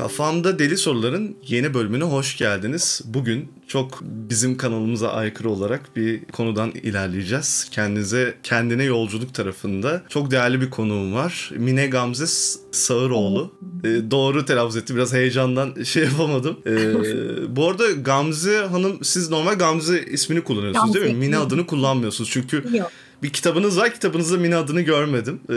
Kafamda Deli Soruların yeni bölümüne hoş geldiniz. Bugün çok bizim kanalımıza aykırı olarak bir konudan ilerleyeceğiz. Kendinize kendine yolculuk tarafında çok değerli bir konuğum var. Mine Gamze Sağıroğlu. Ee, doğru telaffuz etti. Biraz heyecandan şey yapamadım. Ee, bu arada Gamze Hanım siz normal Gamze ismini kullanıyorsunuz Gamze. değil mi? Mine adını kullanmıyorsunuz. Çünkü Yok bir kitabınız var. Kitabınızda Mine adını görmedim. Ee,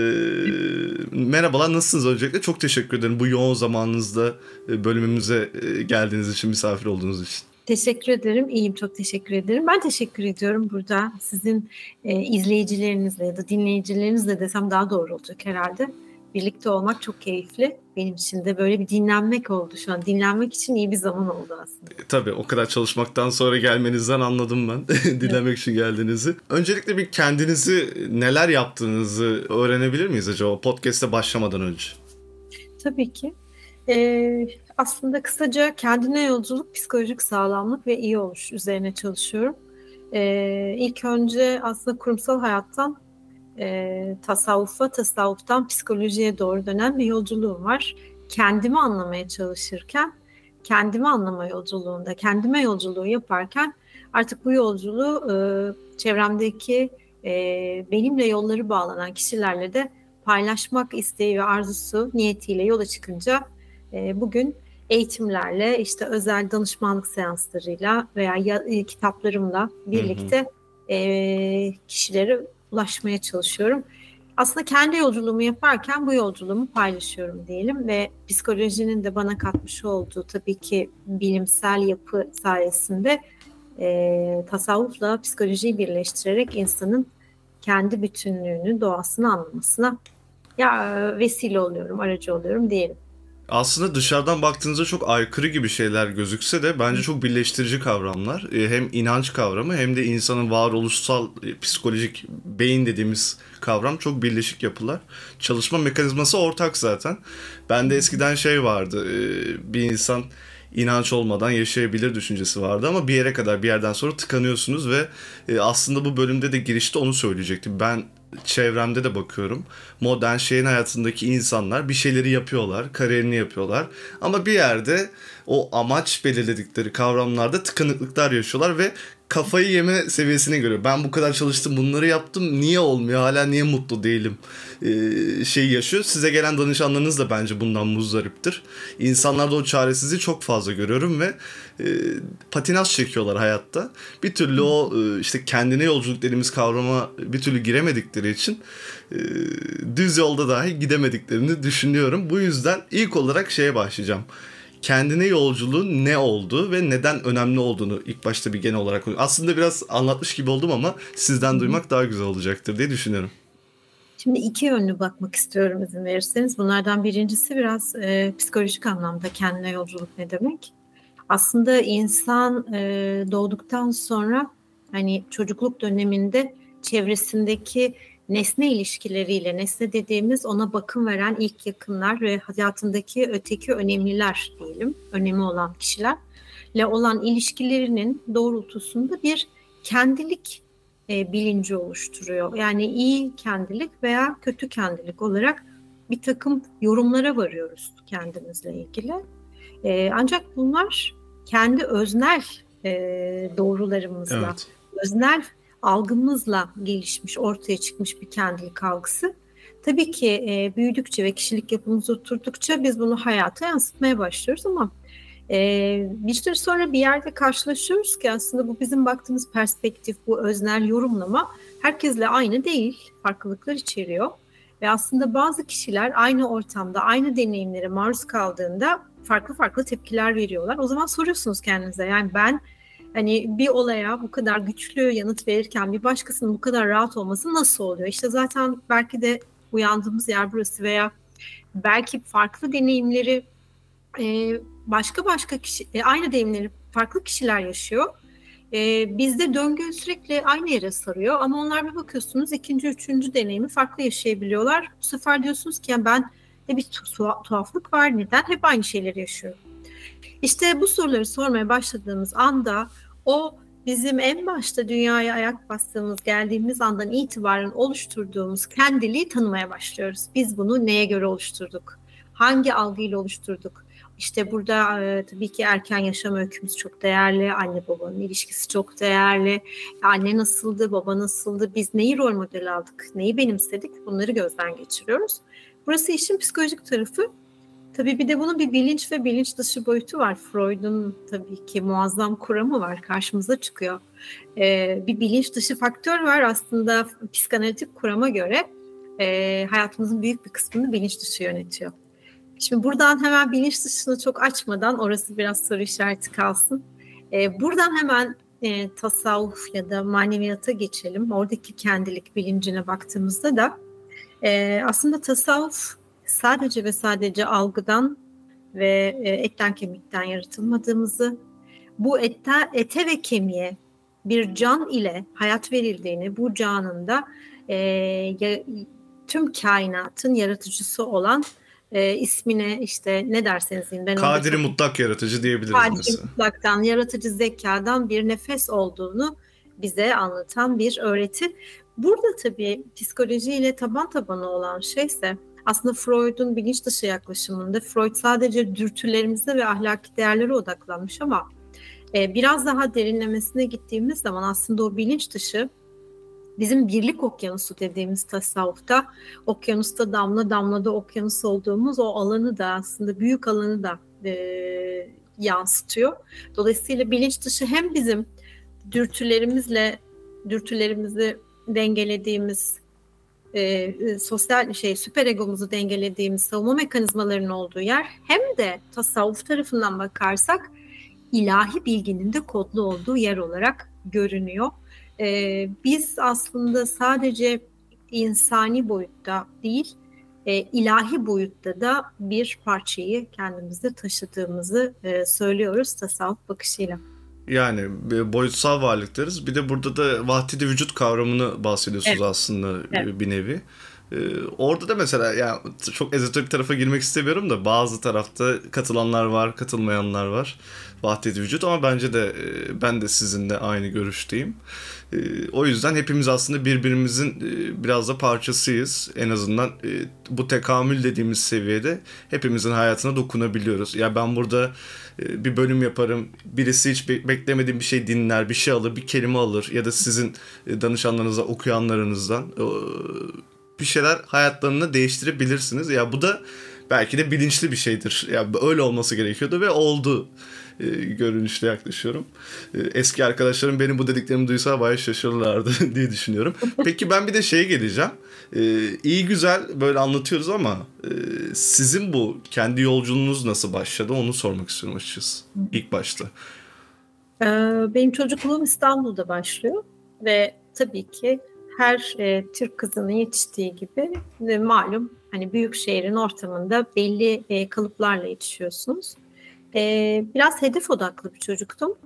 merhabalar nasılsınız öncelikle? Çok teşekkür ederim bu yoğun zamanınızda e, bölümümüze e, geldiğiniz için, misafir olduğunuz için. Teşekkür ederim. İyiyim. Çok teşekkür ederim. Ben teşekkür ediyorum burada sizin e, izleyicilerinizle ya da dinleyicilerinizle desem daha doğru olacak herhalde birlikte olmak çok keyifli. Benim için de böyle bir dinlenmek oldu şu an. Dinlenmek için iyi bir zaman oldu aslında. E, tabii o kadar çalışmaktan sonra gelmenizden anladım ben. Dinlenmek evet. için geldiğinizi. Öncelikle bir kendinizi neler yaptığınızı öğrenebilir miyiz acaba podcast'e başlamadan önce? Tabii ki. Ee, aslında kısaca kendine yolculuk, psikolojik sağlamlık ve iyi oluş üzerine çalışıyorum. Ee, ilk önce aslında kurumsal hayattan e, tasavvufa, tasavvuftan psikolojiye doğru dönen bir yolculuğum var. Kendimi anlamaya çalışırken, kendimi anlama yolculuğunda, kendime yolculuğu yaparken artık bu yolculuğu e, çevremdeki e, benimle yolları bağlanan kişilerle de paylaşmak isteği ve arzusu niyetiyle yola çıkınca e, bugün eğitimlerle işte özel danışmanlık seanslarıyla veya ya, e, kitaplarımla birlikte hı hı. E, kişileri ulaşmaya çalışıyorum. Aslında kendi yolculuğumu yaparken bu yolculuğumu paylaşıyorum diyelim ve psikolojinin de bana katmış olduğu tabii ki bilimsel yapı sayesinde e, tasavvufla psikolojiyi birleştirerek insanın kendi bütünlüğünü, doğasını anlamasına ya vesile oluyorum, aracı oluyorum diyelim aslında dışarıdan baktığınızda çok aykırı gibi şeyler gözükse de bence çok birleştirici kavramlar. E, hem inanç kavramı hem de insanın varoluşsal e, psikolojik beyin dediğimiz kavram çok birleşik yapılar. Çalışma mekanizması ortak zaten. Bende eskiden şey vardı. E, bir insan inanç olmadan yaşayabilir düşüncesi vardı ama bir yere kadar bir yerden sonra tıkanıyorsunuz ve aslında bu bölümde de girişte onu söyleyecektim. Ben çevremde de bakıyorum. Modern şeyin hayatındaki insanlar bir şeyleri yapıyorlar, kariyerini yapıyorlar. Ama bir yerde o amaç belirledikleri kavramlarda tıkanıklıklar yaşıyorlar ve kafayı yeme seviyesine göre ben bu kadar çalıştım bunları yaptım niye olmuyor hala niye mutlu değilim ee, şey yaşıyor. Size gelen danışanlarınız da bence bundan muzdariptir. İnsanlarda o çaresizliği çok fazla görüyorum ve e, patinaj çekiyorlar hayatta. Bir türlü o e, işte kendine yolculuk dediğimiz kavrama bir türlü giremedikleri için e, düz yolda dahi gidemediklerini düşünüyorum. Bu yüzden ilk olarak şeye başlayacağım kendine yolculuğun ne olduğu ve neden önemli olduğunu ilk başta bir genel olarak aslında biraz anlatmış gibi oldum ama sizden duymak daha güzel olacaktır diye düşünüyorum. Şimdi iki yönlü bakmak istiyorum izin verirseniz. Bunlardan birincisi biraz e, psikolojik anlamda kendine yolculuk ne demek? Aslında insan e, doğduktan sonra hani çocukluk döneminde çevresindeki nesne ilişkileriyle, nesne dediğimiz ona bakım veren ilk yakınlar ve hayatındaki öteki önemliler diyelim, önemi olan kişilerle olan ilişkilerinin doğrultusunda bir kendilik e, bilinci oluşturuyor. Yani iyi kendilik veya kötü kendilik olarak bir takım yorumlara varıyoruz kendimizle ilgili. E, ancak bunlar kendi öznel e, doğrularımızla, evet. öznel algımızla gelişmiş, ortaya çıkmış bir kendilik algısı. Tabii ki e, büyüdükçe ve kişilik yapımız oturdukça biz bunu hayata yansıtmaya başlıyoruz ama e, bir süre sonra bir yerde karşılaşıyoruz ki aslında bu bizim baktığımız perspektif, bu öznel yorumlama herkesle aynı değil, farklılıklar içeriyor. Ve aslında bazı kişiler aynı ortamda, aynı deneyimlere maruz kaldığında farklı farklı tepkiler veriyorlar. O zaman soruyorsunuz kendinize yani ben hani bir olaya bu kadar güçlü yanıt verirken bir başkasının bu kadar rahat olması nasıl oluyor? İşte zaten belki de uyandığımız yer burası veya belki farklı deneyimleri e, başka başka kişi e, aynı deneyimleri farklı kişiler yaşıyor. E, bizde döngü sürekli aynı yere sarıyor ama onlar bir bakıyorsunuz ikinci, üçüncü deneyimi farklı yaşayabiliyorlar. Bu sefer diyorsunuz ki yani ben de bir tuhaflık var neden hep aynı şeyleri yaşıyorum. İşte bu soruları sormaya başladığımız anda o bizim en başta dünyaya ayak bastığımız, geldiğimiz andan itibaren oluşturduğumuz kendiliği tanımaya başlıyoruz. Biz bunu neye göre oluşturduk? Hangi algıyla oluşturduk? işte burada e, tabii ki erken yaşam öykümüz çok değerli. Anne babanın ilişkisi çok değerli. Anne nasıldı, baba nasıldı, biz neyi rol model aldık, neyi benimsedik bunları gözden geçiriyoruz. Burası işin psikolojik tarafı. Tabii bir de bunun bir bilinç ve bilinç dışı boyutu var. Freud'un tabii ki muazzam kuramı var karşımıza çıkıyor. Ee, bir bilinç dışı faktör var aslında psikanalitik kurama göre e, hayatımızın büyük bir kısmını bilinç dışı yönetiyor. Şimdi buradan hemen bilinç dışını çok açmadan orası biraz soru işareti kalsın. Ee, buradan hemen e, tasavvuf ya da maneviyata geçelim. Oradaki kendilik bilincine baktığımızda da e, aslında tasavvuf sadece ve sadece algıdan ve e, etten kemikten yaratılmadığımızı, bu ette, ete ve kemiğe bir can ile hayat verildiğini, bu canın da e, ya, tüm kainatın yaratıcısı olan e, ismine işte ne derseniz deyin. Ben Kadiri çok, mutlak yaratıcı diyebiliriz Kadiri mesela. mutlaktan, yaratıcı zekadan bir nefes olduğunu bize anlatan bir öğreti. Burada tabii psikolojiyle taban tabana olan şeyse aslında Freud'un bilinç dışı yaklaşımında Freud sadece dürtülerimize ve ahlaki değerlere odaklanmış ama e, biraz daha derinlemesine gittiğimiz zaman aslında o bilinç dışı bizim birlik okyanusu dediğimiz tasavvufta okyanusta damla damlada okyanus olduğumuz o alanı da aslında büyük alanı da e, yansıtıyor. Dolayısıyla bilinç dışı hem bizim dürtülerimizle dürtülerimizi dengelediğimiz e, e, sosyal şey süper egomuzu dengelediğimiz savunma mekanizmalarının olduğu yer hem de tasavvuf tarafından bakarsak ilahi bilginin de kodlu olduğu yer olarak görünüyor. E, biz aslında sadece insani boyutta değil e, ilahi boyutta da bir parçayı kendimizde taşıdığımızı e, söylüyoruz tasavvuf bakışıyla. Yani boyutsal varlıklarız. Bir de burada da vahdidi vücut kavramını bahsediyorsunuz evet. aslında evet. bir nevi. Ee, orada da mesela yani çok ezoterik tarafa girmek istemiyorum da bazı tarafta katılanlar var, katılmayanlar var. Vahdedi vücut ama bence de e, ben de sizinle aynı görüşteyim. E, o yüzden hepimiz aslında birbirimizin e, biraz da parçasıyız. En azından bu tekamül dediğimiz seviyede hepimizin hayatına dokunabiliyoruz. Ya ben burada bir bölüm yaparım. Birisi hiç beklemediğim bir şey dinler, bir şey alır, bir kelime alır ya da sizin danışanlarınıza, okuyanlarınızdan bir şeyler hayatlarını değiştirebilirsiniz. Ya bu da belki de bilinçli bir şeydir. Ya öyle olması gerekiyordu ve oldu e, görünüşte yaklaşıyorum. E, eski arkadaşlarım benim bu dediklerimi duysa bayağı şaşırırlardı diye düşünüyorum. Peki ben bir de şeye geleceğim. E, iyi güzel böyle anlatıyoruz ama e, sizin bu kendi yolculuğunuz nasıl başladı onu sormak istiyorum açıkçası ilk başta. Ee, benim çocukluğum İstanbul'da başlıyor ve tabii ki her e, Türk kızının yetiştiği gibi e, malum hani büyük şehrin ortamında belli e, kalıplarla yetişiyorsunuz. E, biraz hedef odaklı bir çocuktum.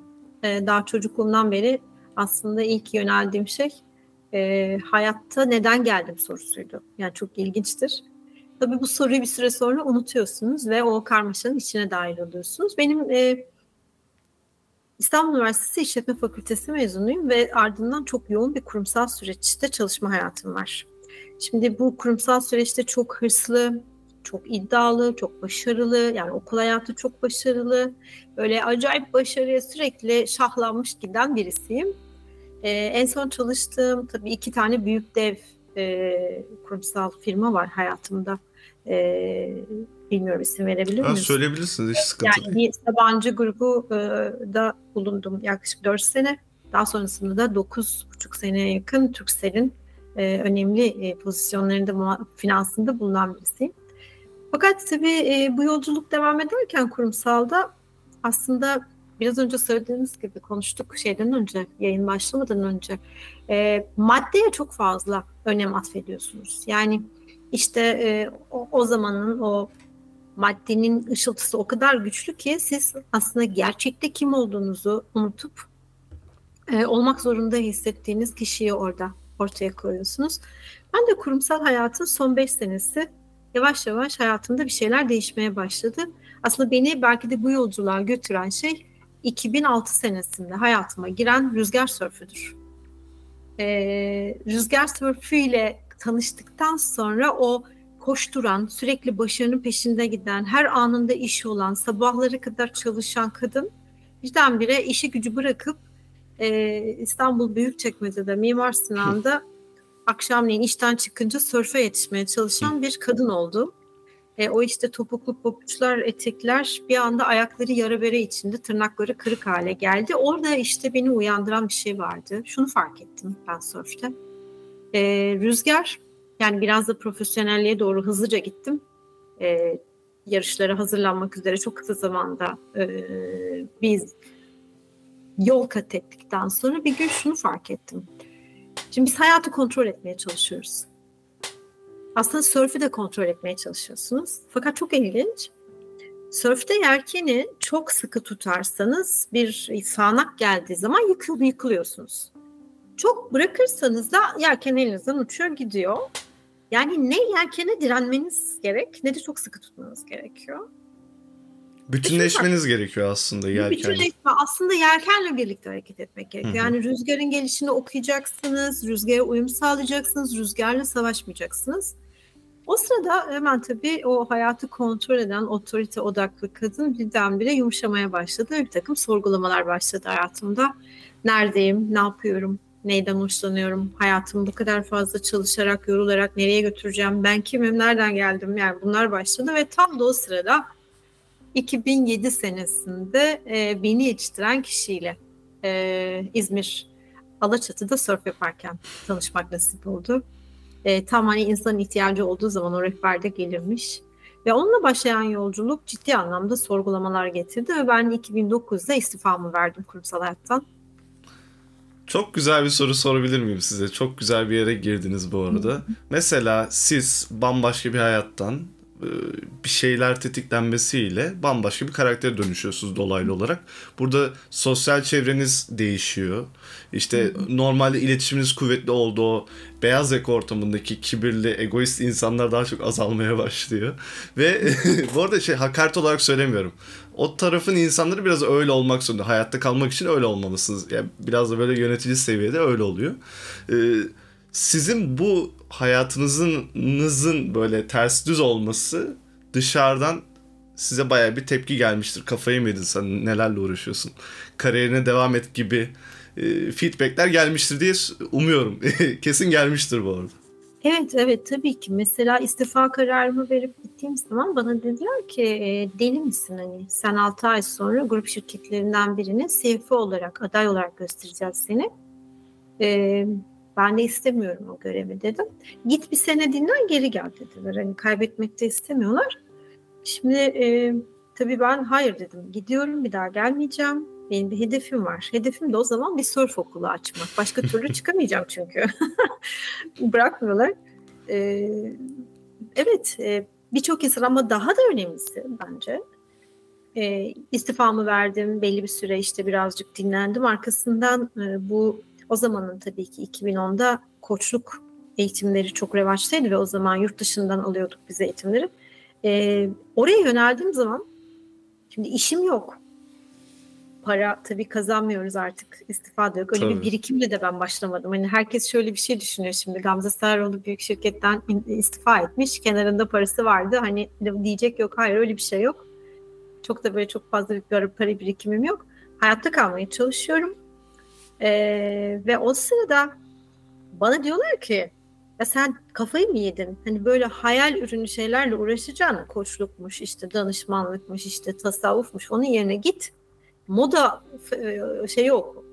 E, daha çocukluğumdan beri aslında ilk yöneldiğim şey e, hayatta neden geldim sorusuydu. Yani çok ilginçtir. Tabii bu soruyu bir süre sonra unutuyorsunuz ve o karmaşanın içine dahil oluyorsunuz. Benim e, İstanbul Üniversitesi İşletme Fakültesi mezunuyum ve ardından çok yoğun bir kurumsal süreçte çalışma hayatım var. Şimdi bu kurumsal süreçte çok hırslı, çok iddialı, çok başarılı. Yani okul hayatı çok başarılı. Böyle acayip başarıya sürekli şahlanmış giden birisiyim. Ee, en son çalıştığım tabii iki tane büyük dev e, kurumsal firma var hayatımda. E, bilmiyorum isim verebilir miyim? Söyleyebilirsiniz hiç sıkıntı yani değil. Sabancı grubu e, da bulundum yaklaşık 4 sene. Daha sonrasında da 9,5 seneye yakın Türksel'in e, önemli e, pozisyonlarında finansında bulunan birisiyim. Fakat tabii bu yolculuk devam ederken kurumsalda aslında biraz önce söylediğimiz gibi konuştuk şeyden önce, yayın başlamadan önce e, maddeye çok fazla önem atfediyorsunuz. Yani işte e, o, o zamanın o maddenin ışıltısı o kadar güçlü ki siz aslında gerçekte kim olduğunuzu unutup e, olmak zorunda hissettiğiniz kişiyi orada ortaya koyuyorsunuz. Ben de kurumsal hayatın son beş senesi yavaş yavaş hayatımda bir şeyler değişmeye başladı. Aslında beni belki de bu yolculuğa götüren şey 2006 senesinde hayatıma giren rüzgar sörfüdür. Ee, rüzgar sörfü ile tanıştıktan sonra o koşturan, sürekli başarının peşinde giden, her anında işi olan, sabahları kadar çalışan kadın birdenbire işi gücü bırakıp e, İstanbul Büyükçekmece'de Mimar Sinan'da akşamleyin işten çıkınca sörfe yetişmeye çalışan bir kadın oldu. E, o işte topuklu papuçlar, etekler bir anda ayakları yara bere içinde, tırnakları kırık hale geldi. Orada işte beni uyandıran bir şey vardı. Şunu fark ettim ben sörfte. E, rüzgar, yani biraz da profesyonelliğe doğru hızlıca gittim. E, yarışlara hazırlanmak üzere çok kısa zamanda e, biz yol kat ettikten sonra bir gün şunu fark ettim. Şimdi biz hayatı kontrol etmeye çalışıyoruz. Aslında sörfü de kontrol etmeye çalışıyorsunuz. Fakat çok ilginç. Sörfte yelkeni çok sıkı tutarsanız bir sağanak geldiği zaman yıkıl, yıkılıyorsunuz. Çok bırakırsanız da yelken elinizden uçuyor gidiyor. Yani ne yelkene direnmeniz gerek ne de çok sıkı tutmanız gerekiyor. Bütünleşmeniz gerekiyor aslında yelkenle. Bütünleşme aslında yelkenle birlikte hareket etmek gerekiyor. Yani rüzgarın gelişini okuyacaksınız, rüzgara uyum sağlayacaksınız, rüzgarla savaşmayacaksınız. O sırada hemen tabii o hayatı kontrol eden otorite odaklı kadın birdenbire yumuşamaya başladı. Bir takım sorgulamalar başladı hayatımda. Neredeyim, ne yapıyorum, neyden hoşlanıyorum, hayatımı bu kadar fazla çalışarak, yorularak nereye götüreceğim, ben kimim, nereden geldim yani bunlar başladı ve tam da o sırada 2007 senesinde e, beni yetiştiren kişiyle e, İzmir Alaçatı'da sörf yaparken tanışmak nasip oldu. E, tam hani insanın ihtiyacı olduğu zaman o rehberde gelirmiş. Ve onunla başlayan yolculuk ciddi anlamda sorgulamalar getirdi ve ben 2009'da istifamı verdim kurumsal hayattan. Çok güzel bir soru sorabilir miyim size? Çok güzel bir yere girdiniz bu arada. Mesela siz bambaşka bir hayattan bir şeyler tetiklenmesiyle bambaşka bir karaktere dönüşüyorsunuz dolaylı olarak. Burada sosyal çevreniz değişiyor. İşte normalde iletişiminiz kuvvetli oldu o beyaz yaka ortamındaki kibirli, egoist insanlar daha çok azalmaya başlıyor. Ve bu arada şey hakaret olarak söylemiyorum. O tarafın insanları biraz öyle olmak zorunda. Hayatta kalmak için öyle olmalısınız. Yani biraz da böyle yönetici seviyede öyle oluyor. Ee, sizin bu hayatınızın böyle ters düz olması dışarıdan size baya bir tepki gelmiştir. Kafayı mı yedin sen nelerle uğraşıyorsun? Kariyerine devam et gibi e, feedbackler gelmiştir diye umuyorum. Kesin gelmiştir bu arada. Evet evet tabii ki. Mesela istifa kararımı verip gittiğim zaman bana dediler ki e, deli misin hani sen 6 ay sonra grup şirketlerinden birine CFO olarak aday olarak göstereceğiz seni. E, ben de istemiyorum o görevi dedim. Git bir sene dinlen geri gel dediler. Hani kaybetmek de istemiyorlar. Şimdi e, tabii ben hayır dedim. Gidiyorum bir daha gelmeyeceğim. Benim bir hedefim var. Hedefim de o zaman bir surf okulu açmak. Başka türlü çıkamayacağım çünkü. Bırakmıyorlar. Ee, evet e, birçok insan ama daha da önemlisi bence. E, istifamı verdim. Belli bir süre işte birazcık dinlendim. Arkasından e, bu o zamanın tabii ki 2010'da koçluk eğitimleri çok revaçtaydı ve o zaman yurt dışından alıyorduk biz eğitimleri. E, oraya yöneldiğim zaman şimdi işim yok. Para tabii kazanmıyoruz artık. istifa da yok. Öyle tabii. bir birikimle de ben başlamadım. Hani herkes şöyle bir şey düşünüyor şimdi. Gamze Sararoğlu büyük şirketten istifa etmiş. Kenarında parası vardı. Hani diyecek yok. Hayır öyle bir şey yok. Çok da böyle çok fazla bir para birikimim yok. Hayatta kalmaya çalışıyorum. Ee, ve o sırada bana diyorlar ki ya sen kafayı mı yedin? Hani böyle hayal ürünü şeylerle uğraşacağına koçlukmuş, işte danışmanlıkmış, işte tasavvufmuş. Onun yerine git moda e, şeyi oku.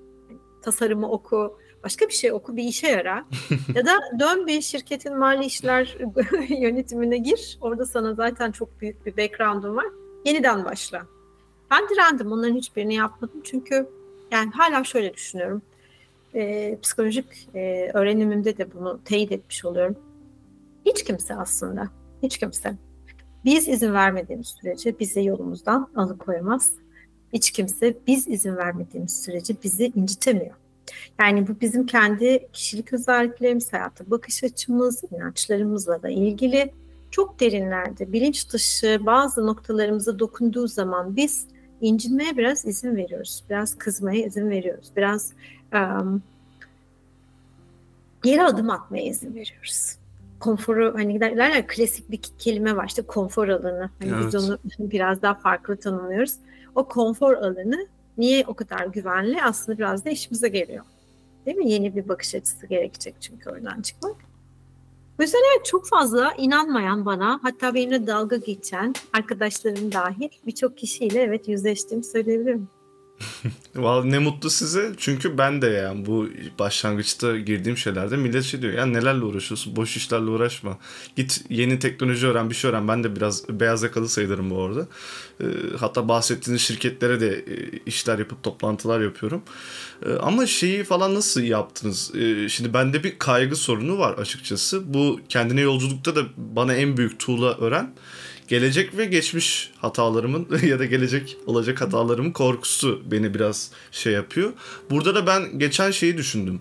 Tasarımı oku, başka bir şey oku, bir işe yara. ya da dön bir şirketin mali işler yönetimine gir. Orada sana zaten çok büyük bir background'un var. Yeniden başla. Ben direndim. Onların hiçbirini yapmadım. Çünkü yani hala şöyle düşünüyorum. E, psikolojik e, öğrenimimde de bunu teyit etmiş oluyorum. Hiç kimse aslında, hiç kimse biz izin vermediğimiz sürece bizi yolumuzdan alıkoyamaz. Hiç kimse biz izin vermediğimiz sürece bizi incitemiyor. Yani bu bizim kendi kişilik özelliklerimiz, hayata bakış açımız, inançlarımızla da ilgili çok derinlerde bilinç dışı bazı noktalarımıza dokunduğu zaman biz incinmeye biraz izin veriyoruz. Biraz kızmaya izin veriyoruz. Biraz um, geri adım atmaya izin veriyoruz. konforu hani derler ya klasik bir kelime var işte konfor alanı. Hani Evet. biz onu biraz daha farklı tanımlıyoruz. O konfor alanı niye o kadar güvenli? Aslında biraz da işimize geliyor. Değil mi? Yeni bir bakış açısı gerekecek çünkü oradan çıkmak. Evet çok fazla inanmayan bana hatta benimle dalga geçen arkadaşlarım dahil birçok kişiyle evet yüzleştiğimi söyleyebilirim. Vallahi ne mutlu size. Çünkü ben de yani bu başlangıçta girdiğim şeylerde millet şey diyor. Ya nelerle uğraşıyorsun? Boş işlerle uğraşma. Git yeni teknoloji öğren, bir şey öğren. Ben de biraz beyaz yakalı sayılırım bu arada. Ee, hatta bahsettiğiniz şirketlere de e, işler yapıp toplantılar yapıyorum. Ee, ama şeyi falan nasıl yaptınız? Ee, şimdi bende bir kaygı sorunu var açıkçası. Bu kendine yolculukta da bana en büyük tuğla öğren gelecek ve geçmiş hatalarımın ya da gelecek olacak hatalarımın korkusu beni biraz şey yapıyor. Burada da ben geçen şeyi düşündüm.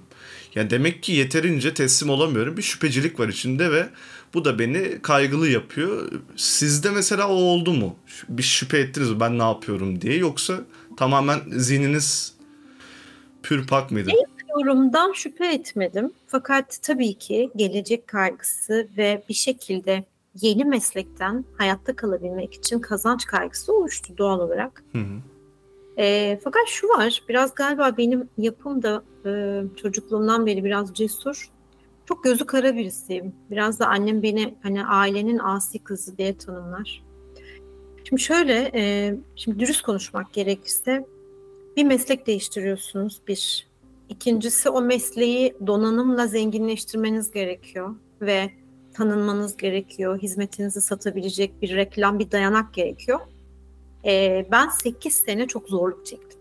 Yani demek ki yeterince teslim olamıyorum. Bir şüphecilik var içinde ve bu da beni kaygılı yapıyor. Sizde mesela o oldu mu? Bir şüphe ettiniz mi ben ne yapıyorum diye yoksa tamamen zihniniz pür pak mıydı? Yorumdan şüphe etmedim. Fakat tabii ki gelecek kaygısı ve bir şekilde yeni meslekten hayatta kalabilmek için kazanç kaygısı oluştu doğal olarak. Hı hı. E, fakat şu var, biraz galiba benim yapım da e, çocukluğumdan beri biraz cesur. Çok gözü kara birisiyim. Biraz da annem beni hani ailenin asi kızı diye tanımlar. Şimdi şöyle, e, şimdi dürüst konuşmak gerekirse bir meslek değiştiriyorsunuz bir. İkincisi o mesleği donanımla zenginleştirmeniz gerekiyor ve tanınmanız gerekiyor. Hizmetinizi satabilecek bir reklam, bir dayanak gerekiyor. Ee, ben 8 sene çok zorluk çektim.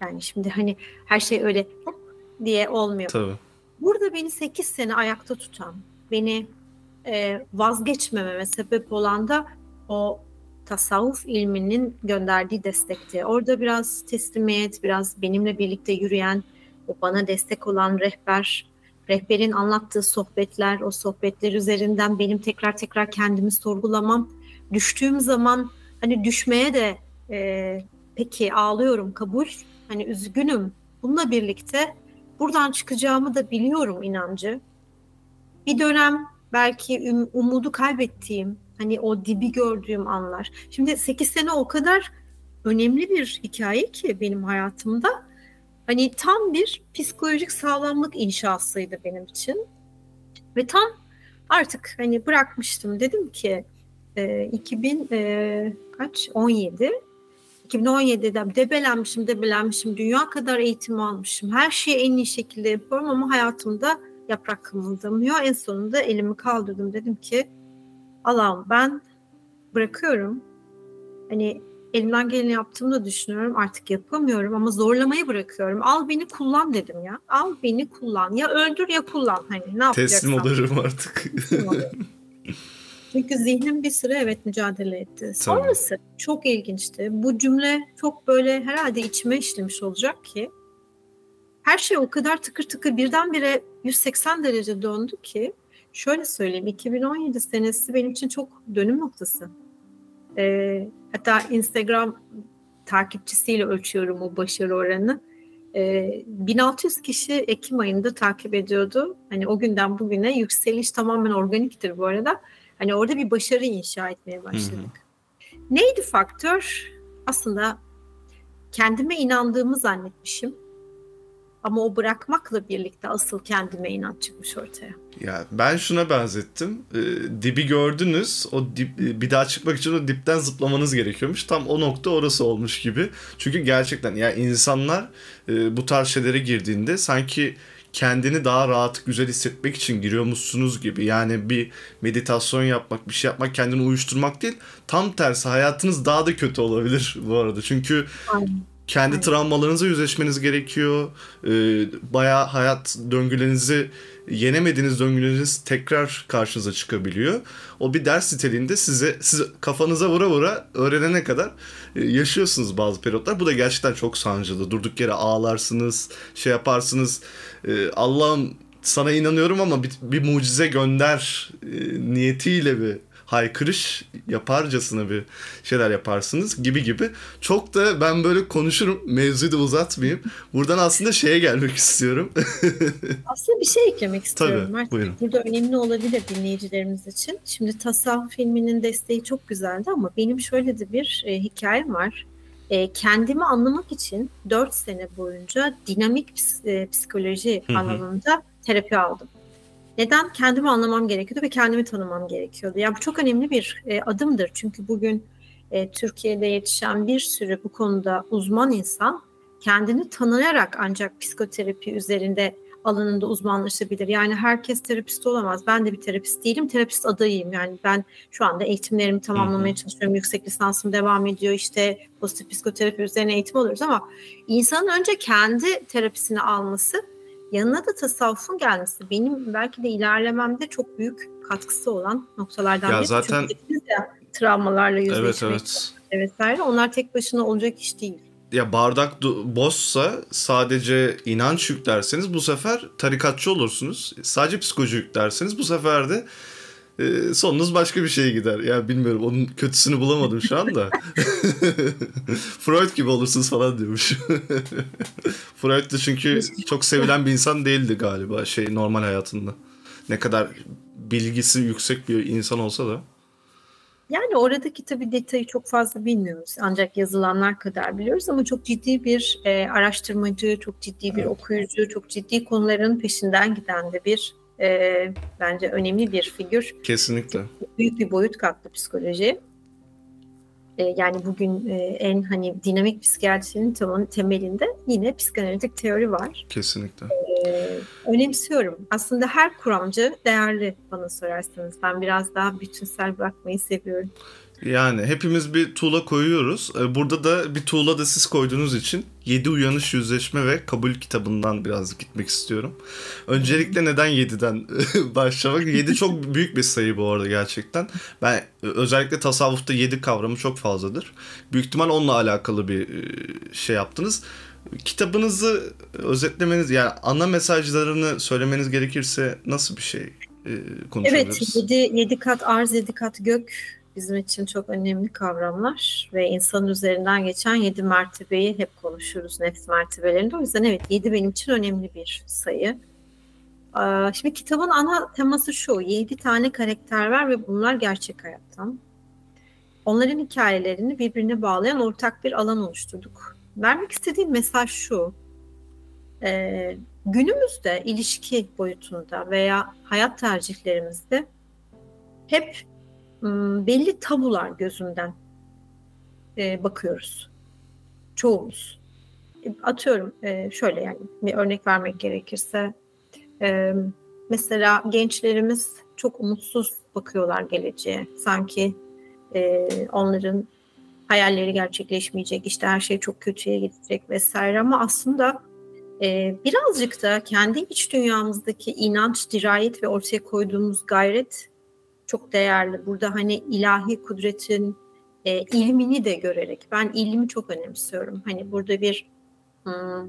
Yani şimdi hani her şey öyle hop diye olmuyor. Tabii. Burada beni 8 sene ayakta tutan, beni e, vazgeçmememe sebep olan da o tasavvuf ilminin gönderdiği destekti. Orada biraz teslimiyet, biraz benimle birlikte yürüyen, o bana destek olan rehber, rehberin anlattığı sohbetler, o sohbetler üzerinden benim tekrar tekrar kendimi sorgulamam, düştüğüm zaman hani düşmeye de e, peki ağlıyorum kabul, hani üzgünüm. Bununla birlikte buradan çıkacağımı da biliyorum inancı. Bir dönem belki um- umudu kaybettiğim, hani o dibi gördüğüm anlar. Şimdi 8 sene o kadar önemli bir hikaye ki benim hayatımda. Hani tam bir psikolojik sağlamlık inşasıydı benim için. Ve tam artık hani bırakmıştım. Dedim ki e, 2000 e, kaç? 17 2017'de debelenmişim debelenmişim. Dünya kadar eğitim almışım. Her şeyi en iyi şekilde yapıyorum ama hayatımda yaprak kımıldamıyor en sonunda elimi kaldırdım. Dedim ki Allah'ım ben bırakıyorum. Hani elimden geleni yaptığımı da düşünüyorum artık yapamıyorum ama zorlamayı bırakıyorum al beni kullan dedim ya al beni kullan ya öldür ya kullan hani ne yapacaksın Teslim olurum artık. Çünkü zihnim bir süre evet mücadele etti. Sonrası çok ilginçti. Bu cümle çok böyle herhalde içime işlemiş olacak ki her şey o kadar tıkır tıkır birdenbire 180 derece döndü ki şöyle söyleyeyim 2017 senesi benim için çok dönüm noktası. Ee, hatta Instagram takipçisiyle ölçüyorum o başarı oranını. Ee, 1600 kişi Ekim ayında takip ediyordu. Hani o günden bugüne yükseliş tamamen organiktir bu arada. Hani orada bir başarı inşa etmeye başladık. Hı hı. Neydi faktör? Aslında kendime inandığımı zannetmişim. Ama o bırakmakla birlikte asıl kendime inanç çıkmış ortaya. Ya ben şuna benzettim. Ee, dibi gördünüz. O dip, bir daha çıkmak için o dipten zıplamanız gerekiyormuş. Tam o nokta orası olmuş gibi. Çünkü gerçekten ya insanlar e, bu tarz şeylere girdiğinde sanki kendini daha rahat, güzel hissetmek için giriyormuşsunuz gibi. Yani bir meditasyon yapmak, bir şey yapmak, kendini uyuşturmak değil. Tam tersi hayatınız daha da kötü olabilir bu arada. Çünkü Aynen. Kendi Aynen. travmalarınızla yüzleşmeniz gerekiyor. Ee, bayağı hayat döngülerinizi yenemediğiniz döngüleriniz tekrar karşınıza çıkabiliyor. O bir ders niteliğinde size siz kafanıza vura vura öğrenene kadar yaşıyorsunuz bazı periyotlar. Bu da gerçekten çok sancılı. Durduk yere ağlarsınız, şey yaparsınız. Allah'ım sana inanıyorum ama bir, bir mucize gönder niyetiyle bir haykırış yaparcasına bir şeyler yaparsınız gibi gibi. Çok da ben böyle konuşurum mevzuyu da uzatmayayım. Buradan aslında şeye gelmek istiyorum. aslında bir şey eklemek istiyorum. Tabii, buyurun. Burada önemli olabilir dinleyicilerimiz için. Şimdi Tasavvuf filminin desteği çok güzeldi ama benim şöyle de bir e, hikayem var. E, kendimi anlamak için 4 sene boyunca dinamik e, psikoloji hı hı. alanında terapi aldım. Neden? Kendimi anlamam gerekiyordu ve kendimi tanımam gerekiyordu. Ya bu çok önemli bir e, adımdır. Çünkü bugün e, Türkiye'de yetişen bir sürü bu konuda uzman insan kendini tanıyarak ancak psikoterapi üzerinde alanında uzmanlaşabilir. Yani herkes terapist olamaz. Ben de bir terapist değilim. Terapist adayıyım. Yani ben şu anda eğitimlerimi tamamlamaya çalışıyorum. Yüksek lisansım devam ediyor. İşte pozitif psikoterapi üzerine eğitim alıyoruz ama insanın önce kendi terapisini alması yanına da tasavvufun gelmesi benim belki de ilerlememde çok büyük katkısı olan noktalardan ya biri. Zaten... Çünkü travmalarla yüzleşmek evet, evet. vesaire onlar tek başına olacak iş değil. Ya bardak boşsa sadece inanç yüklerseniz bu sefer tarikatçı olursunuz. Sadece psikoloji yüklerseniz bu sefer de e, sonunuz başka bir şeye gider. Ya bilmiyorum onun kötüsünü bulamadım şu anda. Freud gibi olursunuz falan diyormuş. Freud da çünkü çok sevilen bir insan değildi galiba şey normal hayatında. Ne kadar bilgisi yüksek bir insan olsa da. Yani oradaki tabii detayı çok fazla bilmiyoruz. Ancak yazılanlar kadar biliyoruz ama çok ciddi bir e, araştırmacı, çok ciddi bir evet. okuyucu, çok ciddi konuların peşinden giden de bir e, bence önemli bir figür. Kesinlikle. Büyük bir boyut kattı psikoloji. E, yani bugün e, en hani dinamik psikiyatrinin tam, temelinde yine psikanalitik teori var. Kesinlikle. E, önemsiyorum. Aslında her kuramcı değerli bana sorarsanız. Ben biraz daha bütünsel bakmayı seviyorum. Yani hepimiz bir tuğla koyuyoruz. Ee, burada da bir tuğla da siz koyduğunuz için 7 Uyanış Yüzleşme ve Kabul kitabından biraz gitmek istiyorum. Öncelikle neden 7'den başlamak? 7 çok büyük bir sayı bu arada gerçekten. Ben özellikle tasavvufta 7 kavramı çok fazladır. Büyük ihtimal onunla alakalı bir e, şey yaptınız. Kitabınızı özetlemeniz yani ana mesajlarını söylemeniz gerekirse nasıl bir şey e, konuşabiliriz? Evet 7, 7 kat arz 7 kat gök bizim için çok önemli kavramlar ve insan üzerinden geçen yedi mertebeyi hep konuşuruz nefs mertebelerinde. O yüzden evet yedi benim için önemli bir sayı. Şimdi kitabın ana teması şu, yedi tane karakter var ve bunlar gerçek hayattan. Onların hikayelerini birbirine bağlayan ortak bir alan oluşturduk. Vermek istediğim mesaj şu, ee, günümüzde ilişki boyutunda veya hayat tercihlerimizde hep belli tabular gözünden e, bakıyoruz. Çoğumuz. E, atıyorum e, şöyle yani bir örnek vermek gerekirse mesela gençlerimiz çok umutsuz bakıyorlar geleceğe. Sanki onların hayalleri gerçekleşmeyecek, işte her şey çok kötüye gidecek vesaire ama aslında birazcık da kendi iç dünyamızdaki inanç, dirayet ve ortaya koyduğumuz gayret çok değerli. Burada hani ilahi kudretin e, ilmini de görerek ben ilmi çok önemsiyorum. Hani burada bir hmm,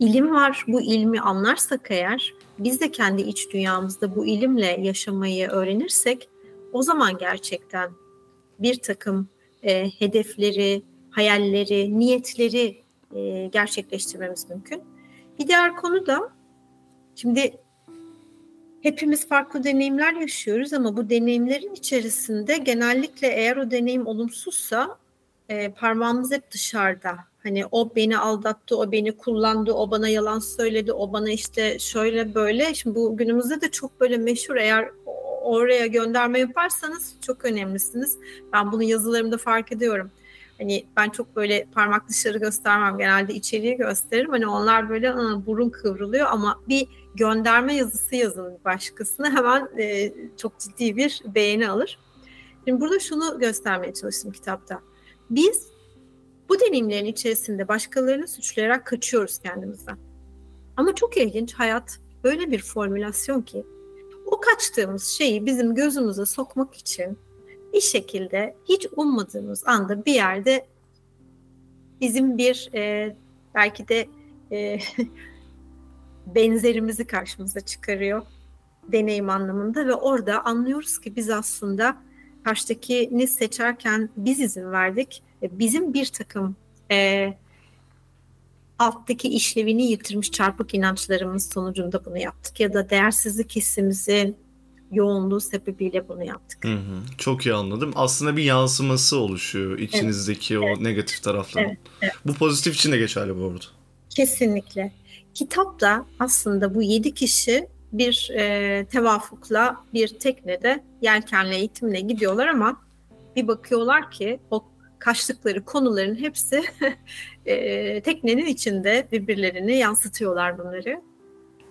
ilim var. Bu ilmi anlarsak eğer biz de kendi iç dünyamızda bu ilimle yaşamayı öğrenirsek o zaman gerçekten bir takım e, hedefleri, hayalleri, niyetleri e, gerçekleştirmemiz mümkün. Bir diğer konu da şimdi hepimiz farklı deneyimler yaşıyoruz ama bu deneyimlerin içerisinde genellikle eğer o deneyim olumsuzsa e, parmağımız hep dışarıda. Hani o beni aldattı, o beni kullandı, o bana yalan söyledi, o bana işte şöyle böyle. Şimdi bu günümüzde de çok böyle meşhur eğer oraya gönderme yaparsanız çok önemlisiniz. Ben bunu yazılarımda fark ediyorum. Hani ben çok böyle parmak dışarı göstermem. Genelde içeriği gösteririm. Hani onlar böyle burun kıvrılıyor ama bir gönderme yazısı yazın başkasına hemen e, çok ciddi bir beğeni alır. Şimdi burada şunu göstermeye çalıştım kitapta. Biz bu deneyimlerin içerisinde başkalarını suçlayarak kaçıyoruz kendimizden. Ama çok ilginç hayat böyle bir formülasyon ki o kaçtığımız şeyi bizim gözümüze sokmak için bir şekilde hiç ummadığımız anda bir yerde bizim bir e, belki de e, benzerimizi karşımıza çıkarıyor deneyim anlamında ve orada anlıyoruz ki biz aslında karşıdakini seçerken biz izin verdik. Bizim bir takım e, alttaki işlevini yitirmiş çarpık inançlarımız sonucunda bunu yaptık. Ya da değersizlik hissimizin yoğunluğu sebebiyle bunu yaptık. Hı hı. Çok iyi anladım. Aslında bir yansıması oluşuyor içinizdeki evet. o evet. negatif tarafların. Evet. Evet. Bu pozitif için de geçerli bu arada. Kesinlikle. Kitapta aslında bu yedi kişi bir e, tevafukla bir teknede yelkenle eğitimle gidiyorlar ama bir bakıyorlar ki o kaçtıkları konuların hepsi e, teknenin içinde birbirlerini yansıtıyorlar bunları.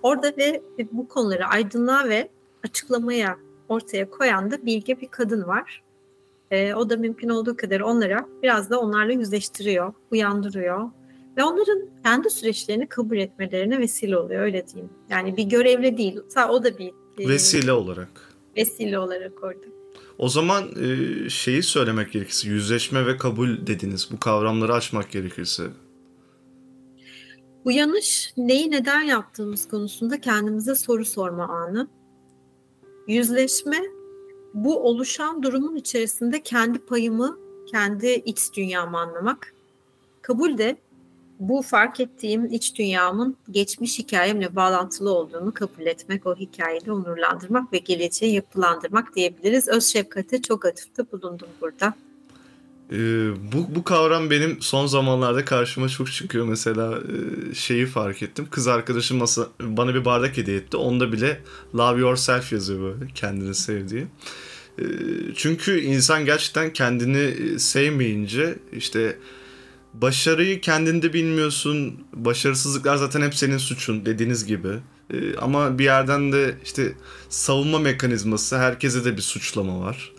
Orada ve bu konuları aydınlığa ve açıklamaya ortaya koyan da bilge bir kadın var. E, o da mümkün olduğu kadar onlara biraz da onlarla yüzleştiriyor, uyandırıyor. Ve onların kendi süreçlerini kabul etmelerine vesile oluyor öyle diyeyim. Yani bir görevli değil. O da bir e, vesile olarak. Vesile olarak orada. O zaman e, şeyi söylemek gerekirse yüzleşme ve kabul dediniz. Bu kavramları açmak gerekirse. Uyanış neyi neden yaptığımız konusunda kendimize soru sorma anı. Yüzleşme bu oluşan durumun içerisinde kendi payımı, kendi iç dünyamı anlamak. Kabul de bu fark ettiğim iç dünyamın geçmiş hikayemle bağlantılı olduğunu kabul etmek, o hikayeyi onurlandırmak ve geleceği yapılandırmak diyebiliriz. Öz şefkate çok atıfta bulundum burada. Ee, bu, bu kavram benim son zamanlarda karşıma çok çıkıyor. Mesela e, şeyi fark ettim. Kız arkadaşım masa, bana bir bardak hediye etti. Onda bile love yourself yazıyor böyle kendini sevdiği. E, çünkü insan gerçekten kendini sevmeyince işte başarıyı kendinde bilmiyorsun. Başarısızlıklar zaten hep senin suçun dediğiniz gibi. Ee, ama bir yerden de işte savunma mekanizması herkese de bir suçlama var.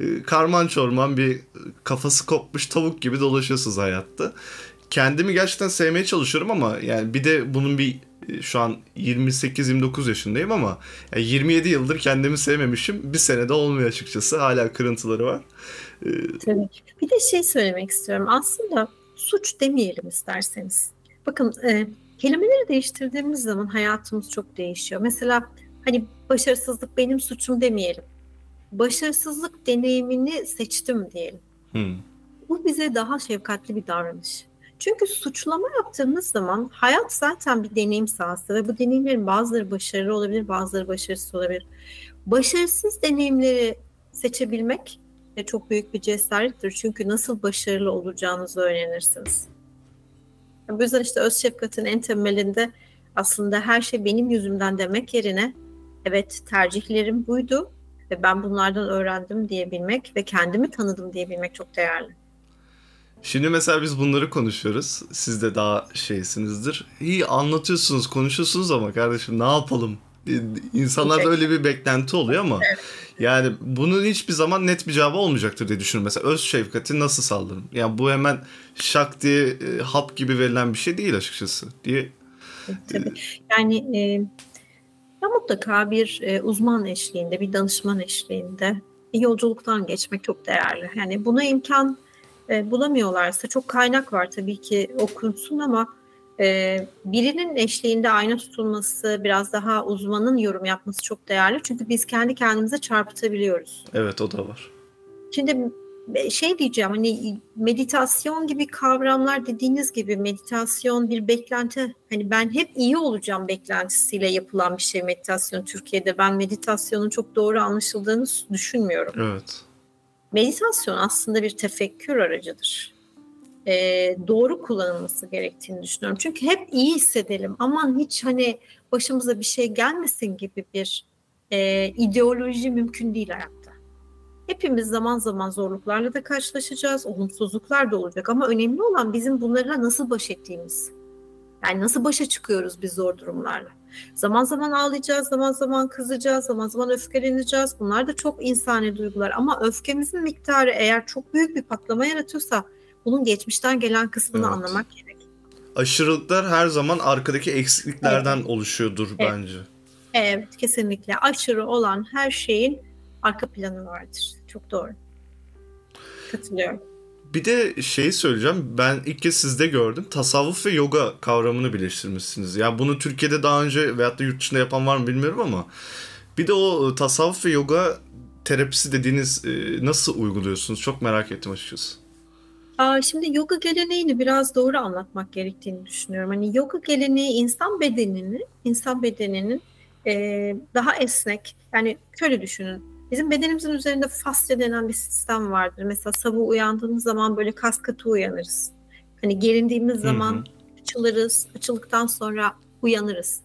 Ee, karman çorman bir kafası kopmuş tavuk gibi dolaşıyorsunuz hayatta. Kendimi gerçekten sevmeye çalışıyorum ama yani bir de bunun bir şu an 28-29 yaşındayım ama yani 27 yıldır kendimi sevmemişim. Bir senede olmuyor açıkçası. Hala kırıntıları var. Ee, Tabii. Bir de şey söylemek istiyorum. Aslında suç demeyelim isterseniz. Bakın e, kelimeleri değiştirdiğimiz zaman hayatımız çok değişiyor. Mesela hani başarısızlık benim suçum demeyelim. Başarısızlık deneyimini seçtim diyelim. Hmm. Bu bize daha şefkatli bir davranış. Çünkü suçlama yaptığımız zaman hayat zaten bir deneyim sahası ve bu deneyimlerin bazıları başarılı olabilir, bazıları başarısız olabilir. Başarısız deneyimleri seçebilmek de çok büyük bir cesarettir. Çünkü nasıl başarılı olacağınızı öğrenirsiniz. Bu yüzden işte öz şefkatin en temelinde aslında her şey benim yüzümden demek yerine evet tercihlerim buydu ve ben bunlardan öğrendim diyebilmek ve kendimi tanıdım diyebilmek çok değerli. Şimdi mesela biz bunları konuşuyoruz. Siz de daha şeysinizdir. İyi anlatıyorsunuz, konuşuyorsunuz ama kardeşim ne yapalım? İnsanlarda öyle bir beklenti oluyor ama evet. Yani bunun hiçbir zaman net bir cevabı olmayacaktır diye düşünüyorum. Mesela öz şefkati nasıl sağlarım? Yani bu hemen şak diye e, hap gibi verilen bir şey değil açıkçası diye. Tabii. Yani e, ya mutlaka bir e, uzman eşliğinde, bir danışman eşliğinde yolculuktan geçmek çok değerli. Yani buna imkan e, bulamıyorlarsa çok kaynak var tabii ki okunsun ama ee, birinin eşliğinde ayna tutulması, biraz daha uzmanın yorum yapması çok değerli. Çünkü biz kendi kendimize çarpıtabiliyoruz. Evet o da var. Şimdi şey diyeceğim hani meditasyon gibi kavramlar dediğiniz gibi meditasyon bir beklenti hani ben hep iyi olacağım beklentisiyle yapılan bir şey meditasyon Türkiye'de ben meditasyonun çok doğru anlaşıldığını düşünmüyorum. Evet. Meditasyon aslında bir tefekkür aracıdır e, doğru kullanılması gerektiğini düşünüyorum. Çünkü hep iyi hissedelim. Aman hiç hani başımıza bir şey gelmesin gibi bir e, ideoloji mümkün değil hayatta. Hepimiz zaman zaman zorluklarla da karşılaşacağız. Olumsuzluklar da olacak ama önemli olan bizim bunlarla nasıl baş ettiğimiz. Yani nasıl başa çıkıyoruz biz zor durumlarla. Zaman zaman ağlayacağız, zaman zaman kızacağız, zaman zaman öfkeleneceğiz. Bunlar da çok insani duygular ama öfkemizin miktarı eğer çok büyük bir patlama yaratıyorsa bunun geçmişten gelen kısmını evet. anlamak gerek. Aşırılıklar her zaman arkadaki eksikliklerden evet. oluşuyordur evet. bence. Evet kesinlikle. Aşırı olan her şeyin arka planı vardır. Çok doğru. Katılıyorum. Bir de şeyi söyleyeceğim. Ben ilk kez sizde gördüm. Tasavvuf ve yoga kavramını birleştirmişsiniz. Ya yani bunu Türkiye'de daha önce veyahut da yurt dışında yapan var mı bilmiyorum ama bir de o tasavvuf ve yoga terapisi dediğiniz e, nasıl uyguluyorsunuz? Çok merak ettim açıkçası. Aa, şimdi yoga geleneğini biraz doğru anlatmak gerektiğini düşünüyorum. Hani yoga geleneği insan bedenini, insan bedeninin e, daha esnek. Yani şöyle düşünün. Bizim bedenimizin üzerinde fasya denen bir sistem vardır. Mesela sabah uyandığımız zaman böyle kas katı uyanırız. Hani gerindiğimiz zaman hı hı. açılırız. Açıldıktan sonra uyanırız.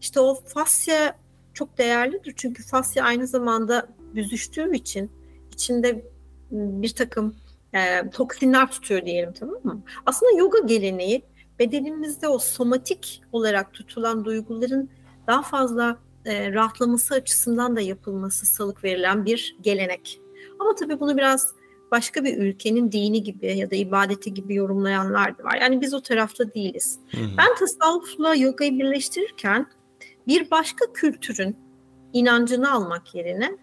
İşte o fasya çok değerlidir. Çünkü fasya aynı zamanda büzüştüğü için içinde bir takım e, toksinler tutuyor diyelim tamam mı? Aslında yoga geleneği bedenimizde o somatik olarak tutulan duyguların daha fazla e, rahatlaması açısından da yapılması salık verilen bir gelenek. Ama tabii bunu biraz başka bir ülkenin dini gibi ya da ibadeti gibi yorumlayanlar da var. Yani biz o tarafta değiliz. Hı hı. Ben tasavvufla yogayı birleştirirken bir başka kültürün inancını almak yerine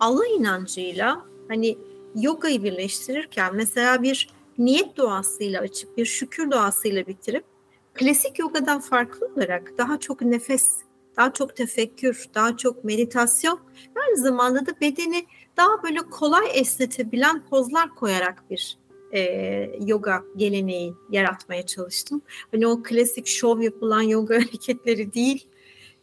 Allah inancıyla hani yogayı birleştirirken mesela bir niyet duasıyla açıp bir şükür duasıyla bitirip klasik yogadan farklı olarak daha çok nefes, daha çok tefekkür, daha çok meditasyon aynı zamanda da bedeni daha böyle kolay esnetebilen pozlar koyarak bir e, yoga geleneği yaratmaya çalıştım. Hani o klasik şov yapılan yoga hareketleri değil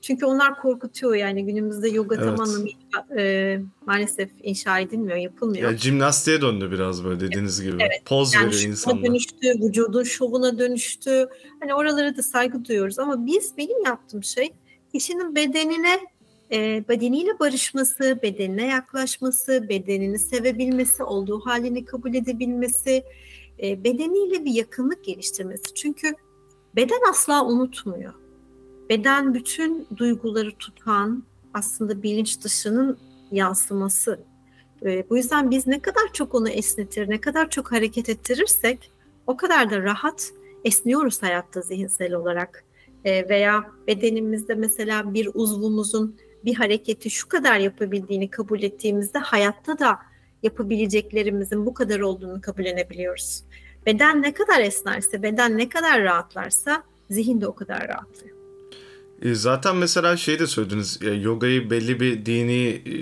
çünkü onlar korkutuyor yani günümüzde yoga evet. tam anlamıyla e, maalesef inşa edilmiyor, yapılmıyor. Ya jimnastiğe döndü biraz böyle dediğiniz gibi. Evet. Poz yani veriyor insanlar. dönüştü, vücudun şovuna dönüştü. Hani oralara da saygı duyuyoruz ama biz benim yaptığım şey kişinin bedenine e, bedeniyle barışması, bedenine yaklaşması, bedenini sevebilmesi, olduğu halini kabul edebilmesi, e, bedeniyle bir yakınlık geliştirmesi. Çünkü beden asla unutmuyor beden bütün duyguları tutan aslında bilinç dışının yansıması. E, bu yüzden biz ne kadar çok onu esnetir, ne kadar çok hareket ettirirsek o kadar da rahat esniyoruz hayatta zihinsel olarak. E, veya bedenimizde mesela bir uzvumuzun bir hareketi şu kadar yapabildiğini kabul ettiğimizde hayatta da yapabileceklerimizin bu kadar olduğunu kabullenebiliyoruz. Beden ne kadar esnerse, beden ne kadar rahatlarsa zihin de o kadar rahatlıyor. E, zaten mesela şey de söylediniz. Ya, yogayı belli bir dini e,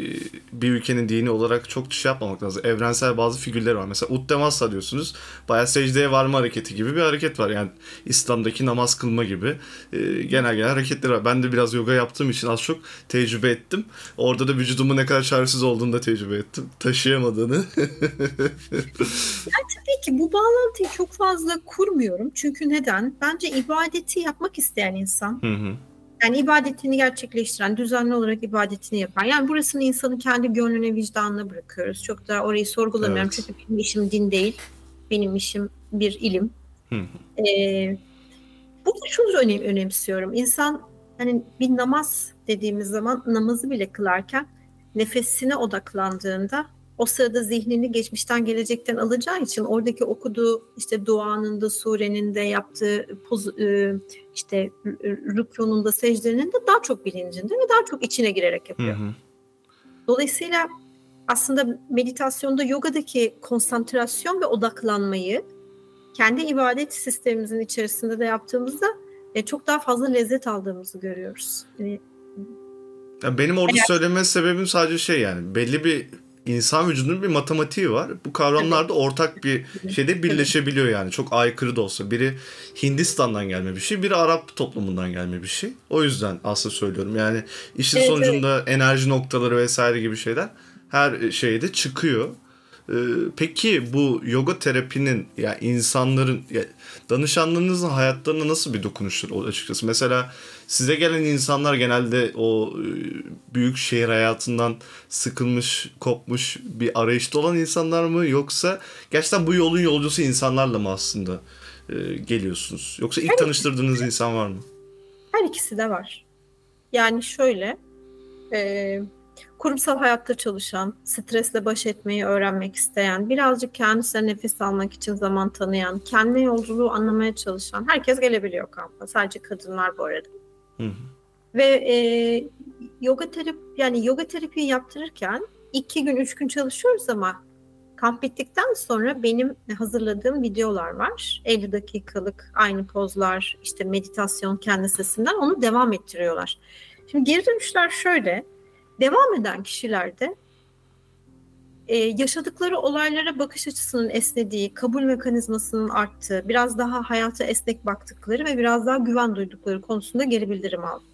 bir ülkenin dini olarak çok şey yapmamak lazım. Evrensel bazı figürler var. Mesela Uttamasa diyorsunuz. Baya secdeye varma hareketi gibi bir hareket var. Yani İslam'daki namaz kılma gibi e, genel genel hareketler var. Ben de biraz yoga yaptığım için az çok tecrübe ettim. Orada da vücudumun ne kadar çaresiz olduğunu da tecrübe ettim. Taşıyamadığını. yani tabii ki bu bağlantıyı çok fazla kurmuyorum. Çünkü neden? Bence ibadeti yapmak isteyen insan hı hı yani ibadetini gerçekleştiren, düzenli olarak ibadetini yapan. Yani burasını insanın kendi gönlüne, vicdanına bırakıyoruz. Çok da orayı sorgulamıyorum. Evet. Çünkü benim işim din değil. Benim işim bir ilim. Ee, burada şunu önem, önemsiyorum. İnsan hani bir namaz dediğimiz zaman namazı bile kılarken nefesine odaklandığında o sırada zihnini geçmişten gelecekten alacağı için oradaki okuduğu işte duanın da surenin de yaptığı poz, e, işte rükunun da secdenin de daha çok bilincinde ve daha çok içine girerek yapıyor. Hı hı. Dolayısıyla aslında meditasyonda yogadaki konsantrasyon ve odaklanmayı kendi ibadet sistemimizin içerisinde de yaptığımızda e, çok daha fazla lezzet aldığımızı görüyoruz. Yani, benim orada eğer... söyleme sebebim sadece şey yani belli bir insan vücudunun bir matematiği var. Bu kavramlar da ortak bir şeyde birleşebiliyor yani. Çok aykırı da olsa. Biri Hindistan'dan gelme bir şey, biri Arap toplumundan gelme bir şey. O yüzden aslında söylüyorum. Yani işin evet, sonucunda evet. enerji noktaları vesaire gibi şeyler her şeyde çıkıyor. Ee, peki bu yoga terapinin ya insanların ya danışanlarınızın hayatlarına nasıl bir dokunuştur açıkçası? Mesela size gelen insanlar genelde o e, büyük şehir hayatından sıkılmış, kopmuş bir arayışta olan insanlar mı yoksa gerçekten bu yolun yolcusu insanlarla mı aslında e, geliyorsunuz? Yoksa ilk Her tanıştırdığınız insan var mı? Her ikisi de var. Yani şöyle e, kurumsal hayatta çalışan, stresle baş etmeyi öğrenmek isteyen, birazcık kendisine nefes almak için zaman tanıyan, kendi yolculuğu anlamaya çalışan herkes gelebiliyor kampa. Sadece kadınlar bu arada. Hı hı. Ve e, yoga terapi yani yoga terapiyi yaptırırken iki gün üç gün çalışıyoruz ama kamp bittikten sonra benim hazırladığım videolar var. 50 dakikalık aynı pozlar, işte meditasyon kendi sesinden onu devam ettiriyorlar. Şimdi geri dönüşler şöyle. Devam eden kişilerde e, yaşadıkları olaylara bakış açısının esnediği, kabul mekanizmasının arttığı, biraz daha hayata esnek baktıkları ve biraz daha güven duydukları konusunda geri bildirim aldım.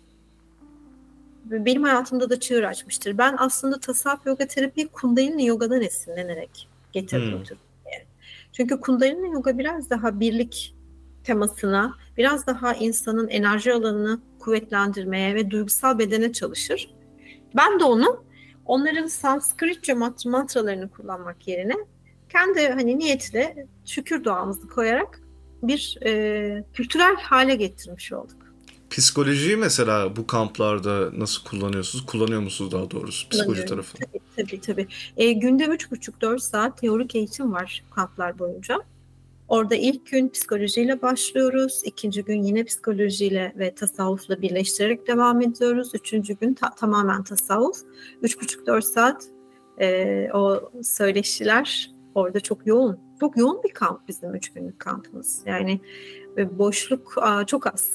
Benim hayatımda da çığır açmıştır. Ben aslında tasavvuf yoga terapiyi kundalini yogadan esinlenerek getirdim hmm. Türkiye'ye. Çünkü kundalini yoga biraz daha birlik temasına, biraz daha insanın enerji alanını kuvvetlendirmeye ve duygusal bedene çalışır. Ben de onu onların Sanskritçe mantralarını kullanmak yerine kendi hani niyetle şükür duamızı koyarak bir e, kültürel hale getirmiş olduk. Psikolojiyi mesela bu kamplarda nasıl kullanıyorsunuz? Kullanıyor musunuz daha doğrusu psikoloji tarafı? Tabii tabii. tabii. E, günde 3,5-4 saat teorik eğitim var kamplar boyunca. Orada ilk gün psikolojiyle başlıyoruz. ikinci gün yine psikolojiyle ve tasavvufla birleştirerek devam ediyoruz. Üçüncü gün ta- tamamen tasavvuf. Üç buçuk dört saat e, o söyleşiler orada çok yoğun. Çok yoğun bir kamp bizim üç günlük kampımız. Yani e, boşluk a, çok az.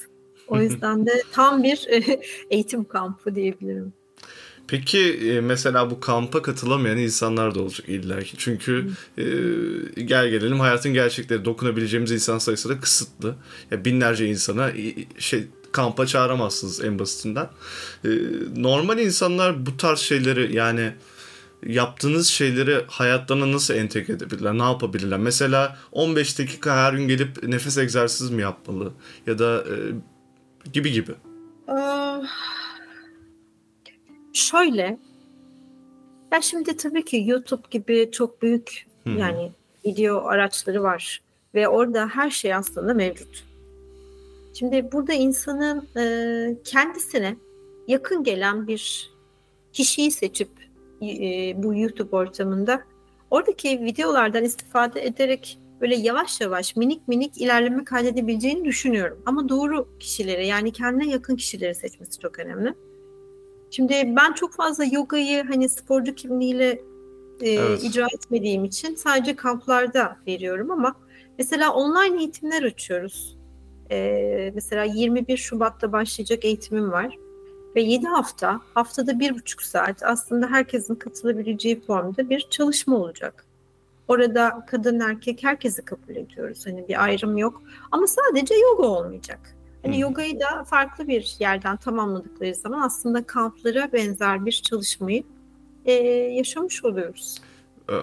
O yüzden de tam bir e, eğitim kampı diyebilirim. Peki e, mesela bu kampa katılamayan insanlar da olacak illaki. Çünkü e, gel gelelim hayatın gerçekleri dokunabileceğimiz insan sayısı da kısıtlı. Ya binlerce insana şey kampa çağıramazsınız en basitinden. E, normal insanlar bu tarz şeyleri yani yaptığınız şeyleri hayatlarına nasıl entegre edebilirler? Ne yapabilirler? Mesela 15 dakika her gün gelip nefes egzersizi mi yapmalı? Ya da e, gibi gibi. Şöyle, ya şimdi tabii ki YouTube gibi çok büyük hmm. yani video araçları var ve orada her şey aslında mevcut. Şimdi burada insanın e, kendisine yakın gelen bir kişiyi seçip e, bu YouTube ortamında oradaki videolardan istifade ederek böyle yavaş yavaş minik minik ilerleme kaydedebileceğini düşünüyorum. Ama doğru kişileri yani kendine yakın kişileri seçmesi çok önemli. Şimdi ben çok fazla yogayı hani sporcu kimliğiyle e, evet. icra etmediğim için sadece kamplarda veriyorum ama mesela online eğitimler açıyoruz. E, mesela 21 Şubat'ta başlayacak eğitimim var ve 7 hafta, haftada bir buçuk saat aslında herkesin katılabileceği formda bir çalışma olacak. Orada kadın erkek herkesi kabul ediyoruz. Hani bir ayrım yok. Ama sadece yoga olmayacak. Hani hmm. yogayı da farklı bir yerden tamamladıkları zaman aslında kamplara benzer bir çalışmayı e, yaşamış oluyoruz.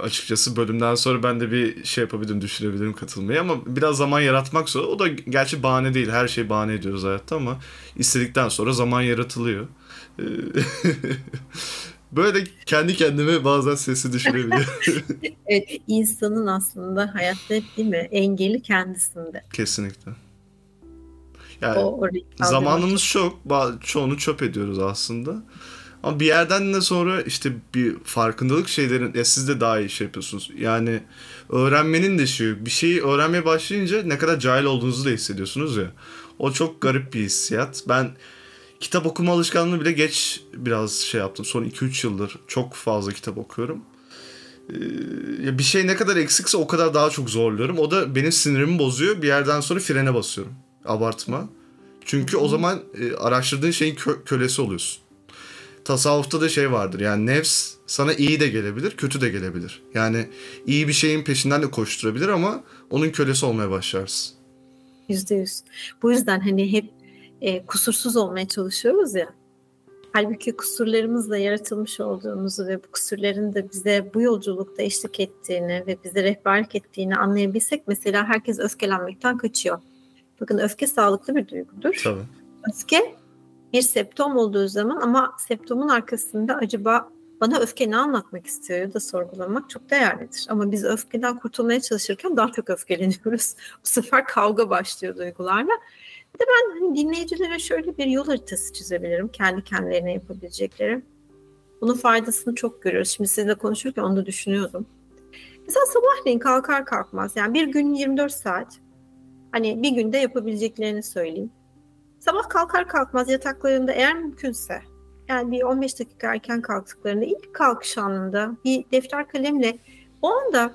Açıkçası bölümden sonra ben de bir şey yapabildim, düşünebilirim katılmayı ama biraz zaman yaratmak zor. O da gerçi bahane değil. Her şey bahane ediyoruz hayatta ama istedikten sonra zaman yaratılıyor. Böyle kendi kendime bazen sesi düşürebiliyorum. evet, insanın aslında hayatta değil mi? Engeli kendisinde. Kesinlikle. Yani o, zamanımız çok. Çoğunu çöp ediyoruz aslında. Ama bir yerden de sonra işte bir farkındalık şeylerin ya siz de daha iyi şey yapıyorsunuz. Yani öğrenmenin de şey bir şeyi öğrenmeye başlayınca ne kadar cahil olduğunuzu da hissediyorsunuz ya. O çok garip bir hissiyat. Ben kitap okuma alışkanlığı bile geç biraz şey yaptım. Son 2-3 yıldır çok fazla kitap okuyorum. Ee, bir şey ne kadar eksikse o kadar daha çok zorluyorum. O da benim sinirimi bozuyor. Bir yerden sonra frene basıyorum abartma. Çünkü o zaman e, araştırdığın şeyin kö- kölesi oluyorsun. Tasavvufta da şey vardır yani nefs sana iyi de gelebilir kötü de gelebilir. Yani iyi bir şeyin peşinden de koşturabilir ama onun kölesi olmaya başlarsın. Yüzde yüz. Bu yüzden hani hep e, kusursuz olmaya çalışıyoruz ya. Halbuki kusurlarımızla yaratılmış olduğumuzu ve bu kusurların da bize bu yolculukta eşlik ettiğini ve bize rehberlik ettiğini anlayabilsek mesela herkes öfkelenmekten kaçıyor. Bakın öfke sağlıklı bir duygudur. Tabii. Öfke bir septom olduğu zaman ama septomun arkasında acaba bana öfke ne anlatmak istiyor da sorgulamak çok değerlidir. Ama biz öfkeden kurtulmaya çalışırken daha çok öfkeleniyoruz. Bu sefer kavga başlıyor duygularla. Bir de ben hani dinleyicilere şöyle bir yol haritası çizebilirim. Kendi kendilerine yapabilecekleri. Bunun faydasını çok görüyoruz. Şimdi sizinle konuşurken onu da düşünüyordum. Mesela sabahleyin kalkar kalkmaz yani bir gün 24 saat Hani bir günde yapabileceklerini söyleyeyim. Sabah kalkar kalkmaz yataklarında eğer mümkünse yani bir 15 dakika erken kalktıklarında ilk kalkış anında bir defter kalemle o anda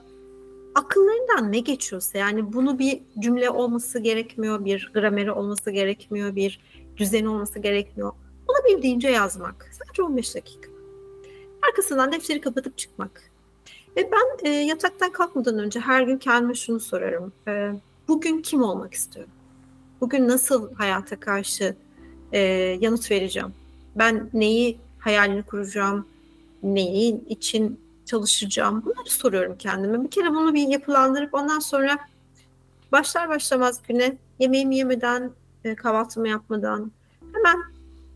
akıllarından ne geçiyorsa yani bunu bir cümle olması gerekmiyor, bir grameri olması gerekmiyor, bir düzeni olması gerekmiyor. Olabildiğince yazmak. Sadece 15 dakika. Arkasından defteri kapatıp çıkmak. Ve ben e, yataktan kalkmadan önce her gün kendime şunu sorarım. E, bugün kim olmak istiyorum? Bugün nasıl hayata karşı e, yanıt vereceğim? Ben neyi hayalini kuracağım? Neyin için çalışacağım? Bunları soruyorum kendime. Bir kere bunu bir yapılandırıp ondan sonra başlar başlamaz güne yemeğimi yemeden, e, kahvaltımı yapmadan hemen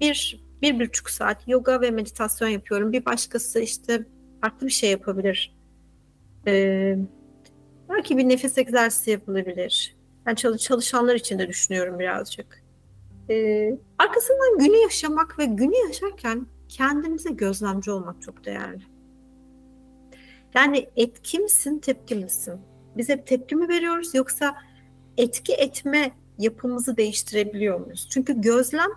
bir, bir buçuk saat yoga ve meditasyon yapıyorum. Bir başkası işte farklı bir şey yapabilir. Ee, belki bir nefes egzersizi yapılabilir. Ben çalış çalışanlar için de düşünüyorum birazcık. Ee, arkasından günü yaşamak ve günü yaşarken kendimize gözlemci olmak çok değerli. Yani etki misin, tepki misin? Biz hep tepki mi veriyoruz yoksa etki etme yapımızı değiştirebiliyor muyuz? Çünkü gözlem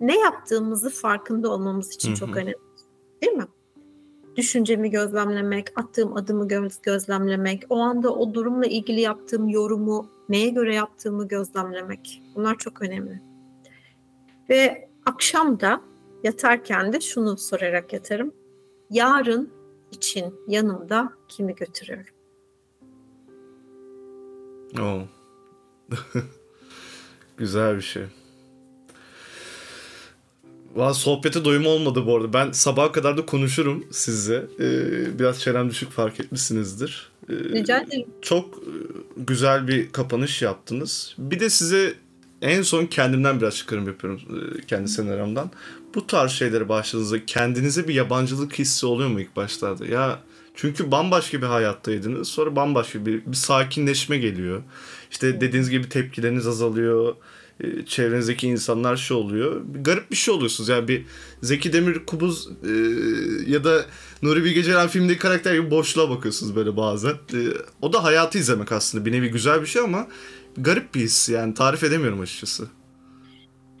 ne yaptığımızı farkında olmamız için çok önemli. Değil mi? Düşüncemi gözlemlemek, attığım adımı göz, gözlemlemek, o anda o durumla ilgili yaptığım yorumu neye göre yaptığımı gözlemlemek. Bunlar çok önemli. Ve akşam da yatarken de şunu sorarak yatarım. Yarın için yanımda kimi götürüyorum? Oo. Güzel bir şey. Valla sohbete doyum olmadı bu arada. Ben sabaha kadar da konuşurum sizle. Ee, biraz çenem düşük fark etmişsinizdir. Ee, Rica ederim. Çok e, güzel bir kapanış yaptınız. Bir de size en son kendimden biraz çıkarım yapıyorum e, kendi senaryomdan. Bu tarz şeyleri başladığınızda kendinize bir yabancılık hissi oluyor mu ilk başlarda? Ya çünkü bambaşka bir hayattaydınız. Sonra bambaşka bir, bir sakinleşme geliyor. İşte dediğiniz gibi tepkileriniz azalıyor. E, çevrenizdeki insanlar şey oluyor. Garip bir şey oluyorsunuz. Yani bir Zeki Demir Kubuz e, ya da Nuri Bilge Ceylan filmindeki karakter gibi boşluğa bakıyorsunuz böyle bazen. E, o da hayatı izlemek aslında. Bir nevi güzel bir şey ama garip bir his. Yani tarif edemiyorum açıkçası.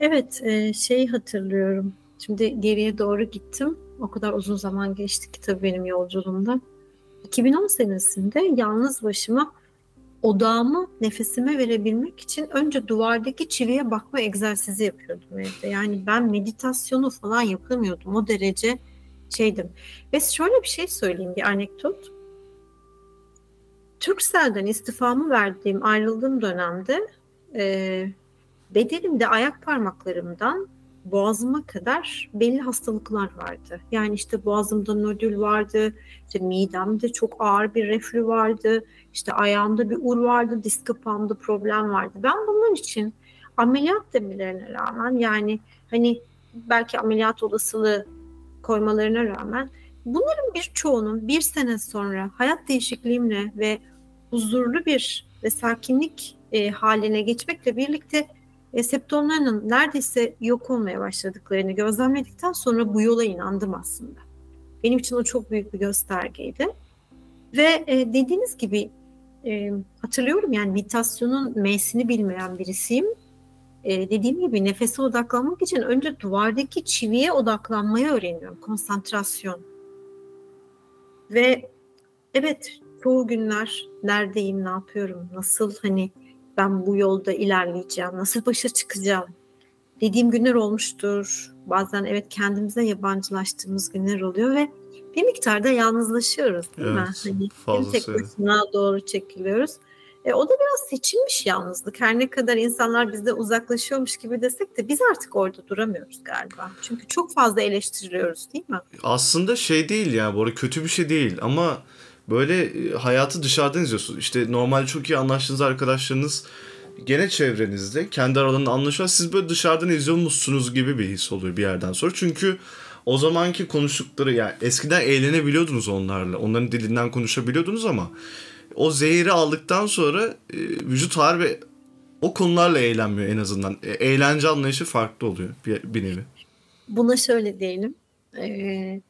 Evet e, şey hatırlıyorum. Şimdi geriye doğru gittim. O kadar uzun zaman geçti ki tabii benim yolculuğumda. 2010 senesinde yalnız başıma odağımı nefesime verebilmek için önce duvardaki çiviye bakma egzersizi yapıyordum evde. Yani ben meditasyonu falan yapamıyordum. O derece şeydim. Ve şöyle bir şey söyleyeyim bir anekdot. Türkcell'den istifamı verdiğim ayrıldığım dönemde e, bedenimde ayak parmaklarımdan boğazıma kadar belli hastalıklar vardı. Yani işte boğazımda nodül vardı, işte midemde çok ağır bir reflü vardı, işte ayağımda bir ur vardı, disk kapağımda problem vardı. Ben bunun için ameliyat demelerine rağmen yani hani belki ameliyat olasılığı koymalarına rağmen bunların birçoğunun bir sene sonra hayat değişikliğimle ve huzurlu bir ve sakinlik e, haline geçmekle birlikte e, septomlarının neredeyse yok olmaya başladıklarını gözlemledikten sonra bu yola inandım aslında. Benim için o çok büyük bir göstergeydi. Ve e, dediğiniz gibi e, hatırlıyorum yani meditasyonun M'sini bilmeyen birisiyim. E, dediğim gibi nefese odaklanmak için önce duvardaki çiviye odaklanmayı öğreniyorum. Konsantrasyon. Ve evet çoğu günler neredeyim, ne yapıyorum, nasıl hani ben bu yolda ilerleyeceğim, nasıl başa çıkacağım dediğim günler olmuştur. Bazen evet kendimize yabancılaştığımız günler oluyor ve bir miktarda yalnızlaşıyoruz değil evet, mi? Hani tek başına doğru çekiliyoruz. E, o da biraz seçilmiş yalnızlık. Her ne kadar insanlar bizde uzaklaşıyormuş gibi desek de biz artık orada duramıyoruz galiba. Çünkü çok fazla eleştiriyoruz değil mi? Aslında şey değil yani bu arada kötü bir şey değil ama böyle e, hayatı dışarıdan izliyorsunuz. İşte normal çok iyi anlaştığınız arkadaşlarınız gene çevrenizde kendi aralarında anlaşıyor. Siz böyle dışarıdan izliyormuşsunuz gibi bir his oluyor bir yerden sonra. Çünkü o zamanki konuştukları yani eskiden eğlenebiliyordunuz onlarla. Onların dilinden konuşabiliyordunuz ama o zehri aldıktan sonra e, vücut harbi o konularla eğlenmiyor en azından. E, eğlence anlayışı farklı oluyor bir, bir nevi. Buna şöyle diyelim. Ee,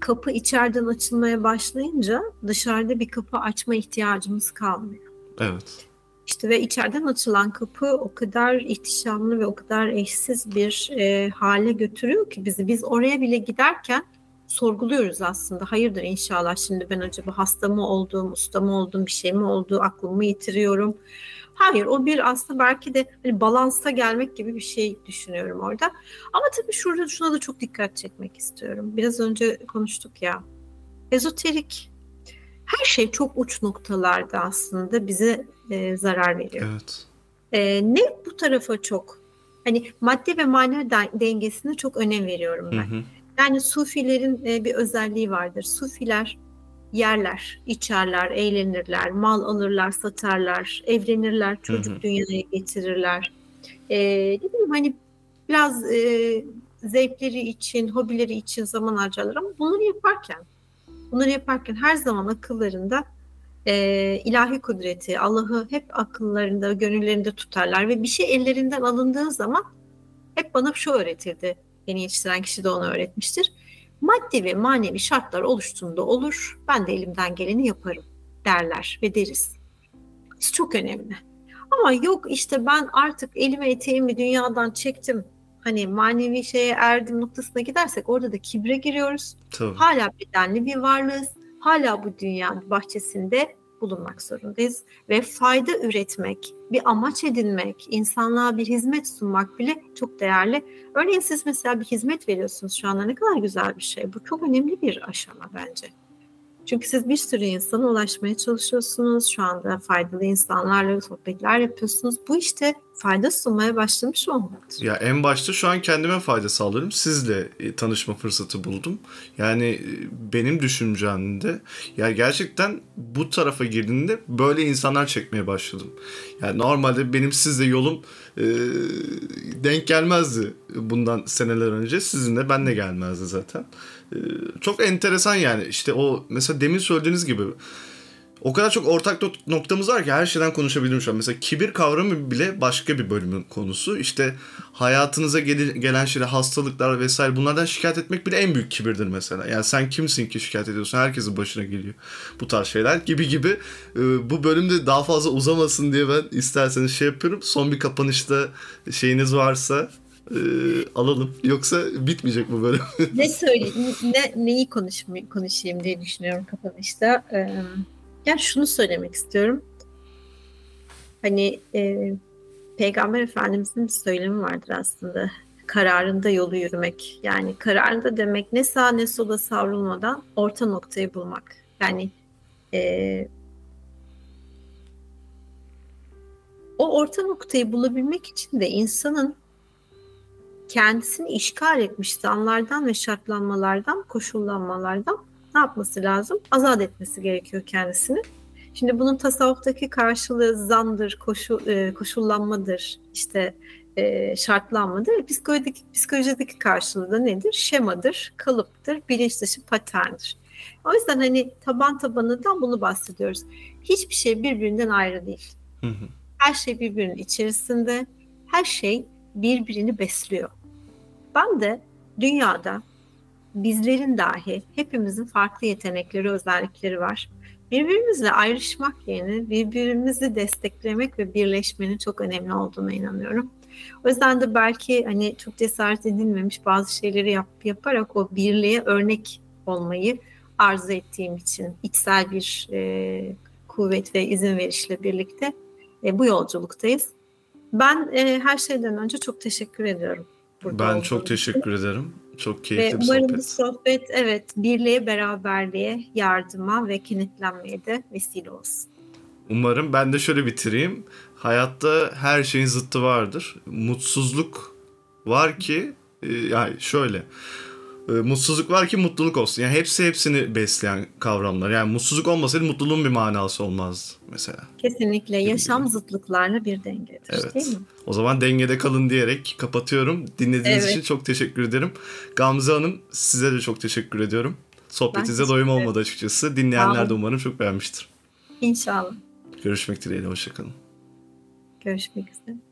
kapı içeriden açılmaya başlayınca dışarıda bir kapı açma ihtiyacımız kalmıyor. Evet. İşte ve içeriden açılan kapı o kadar ihtişamlı ve o kadar eşsiz bir e, hale götürüyor ki bizi. Biz oraya bile giderken sorguluyoruz aslında. Hayırdır inşallah şimdi ben acaba hasta mı oldum, usta mı oldum, bir şey mi oldu, aklımı yitiriyorum. Hayır o bir aslında belki de hani balansta gelmek gibi bir şey düşünüyorum orada. Ama tabii şurada şuna da çok dikkat çekmek istiyorum. Biraz önce konuştuk ya. Ezoterik her şey çok uç noktalarda aslında bize e, zarar veriyor. Evet. E, ne bu tarafa çok hani madde ve manevi dengesine çok önem veriyorum ben. Hı hı. Yani sufilerin e, bir özelliği vardır. Sufiler yerler, içerler, eğlenirler, mal alırlar, satarlar, evlenirler, çocuk hı hı. dünyaya getirirler. E, ne bileyim hani biraz e, zevkleri için, hobileri için zaman harcarlar ama bunları yaparken bunları yaparken her zaman akıllarında e, ilahi kudreti, Allah'ı hep akıllarında, gönüllerinde tutarlar ve bir şey ellerinden alındığı zaman hep bana şu öğretildi. Beni yetiştiren kişi de onu öğretmiştir. Maddi ve manevi şartlar oluştuğunda olur, ben de elimden geleni yaparım derler ve deriz. Bu çok önemli. Ama yok işte ben artık elime eteğimi dünyadan çektim. Hani manevi şeye erdim noktasına gidersek orada da kibre giriyoruz. Tabii. Hala bedenli bir varlığız. Hala bu dünya bahçesinde bulunmak zorundayız ve fayda üretmek, bir amaç edinmek, insanlığa bir hizmet sunmak bile çok değerli. Örneğin siz mesela bir hizmet veriyorsunuz şu anda ne kadar güzel bir şey. Bu çok önemli bir aşama bence. Çünkü siz bir sürü insana ulaşmaya çalışıyorsunuz. Şu anda faydalı insanlarla sohbetler yapıyorsunuz. Bu işte fayda sunmaya başlamış olmaktır. Ya en başta şu an kendime fayda sağlıyorum. Sizle e, tanışma fırsatı buldum. Yani e, benim düşüncemde ya gerçekten bu tarafa girdiğinde böyle insanlar çekmeye başladım. Yani normalde benim sizle yolum e, denk gelmezdi bundan seneler önce. Sizinle ben de gelmezdi zaten. E, çok enteresan yani. işte o mesela demin söylediğiniz gibi o kadar çok ortak noktamız var ki her şeyden konuşabilirim şu an. Mesela kibir kavramı bile başka bir bölümün konusu. İşte hayatınıza gel- gelen şeyler, hastalıklar vesaire bunlardan şikayet etmek bile en büyük kibirdir mesela. Yani sen kimsin ki şikayet ediyorsun? Herkesin başına geliyor bu tarz şeyler gibi gibi. Ee, bu bölümde daha fazla uzamasın diye ben isterseniz şey yapıyorum. Son bir kapanışta şeyiniz varsa e, alalım. Yoksa bitmeyecek bu bölüm. ne söyleyeyim, ne, neyi konuşayım, konuşayım diye düşünüyorum kapanışta. Ee, yani şunu söylemek istiyorum. Hani e, Peygamber Efendimizin bir söylemi vardır aslında. Kararında yolu yürümek. Yani kararında demek ne sağ ne sola savrulmadan orta noktayı bulmak. Yani e, o orta noktayı bulabilmek için de insanın kendisini işgal etmiş zanlardan ve şartlanmalardan, koşullanmalardan ne yapması lazım? Azat etmesi gerekiyor kendisini. Şimdi bunun tasavvuftaki karşılığı zandır, koşu, e, koşullanmadır, işte e, şartlanmadır. Psikolojideki, psikolojideki karşılığı da nedir? Şemadır, kalıptır, bilinç dışı paterndir. O yüzden hani taban tabanından bunu bahsediyoruz. Hiçbir şey birbirinden ayrı değil. Hı hı. Her şey birbirinin içerisinde, her şey birbirini besliyor. Ben de dünyada bizlerin dahi hepimizin farklı yetenekleri, özellikleri var. Birbirimizle ayrışmak yerine birbirimizi desteklemek ve birleşmenin çok önemli olduğuna inanıyorum. O yüzden de belki hani çok cesaret edilmemiş bazı şeyleri yap, yaparak o birliğe örnek olmayı arzu ettiğim için içsel bir e, kuvvet ve izin verişle birlikte e, bu yolculuktayız. Ben e, her şeyden önce çok teşekkür ediyorum. Ben çok teşekkür ederim. Çok keyifli ve bir umarım sohbet. bu sohbet evet birliğe, beraberliğe, yardıma ve kenetlenmeye de vesile olsun. Umarım ben de şöyle bitireyim. Hayatta her şeyin zıttı vardır. Mutsuzluk var ki e, yani şöyle e, mutsuzluk var ki mutluluk olsun. Yani hepsi hepsini besleyen kavramlar. Yani mutsuzluk olmasaydı mutluluğun bir manası olmaz mesela. Kesinlikle. Yaşam zıtlıklarla bir dengedir evet. değil mi? O zaman dengede kalın diyerek kapatıyorum. Dinlediğiniz evet. için çok teşekkür ederim. Gamze Hanım size de çok teşekkür ediyorum. Sohbetinize doyum olmadı açıkçası. Dinleyenler de umarım çok beğenmiştir. İnşallah. Görüşmek dileğiyle. Hoşçakalın. Görüşmek üzere.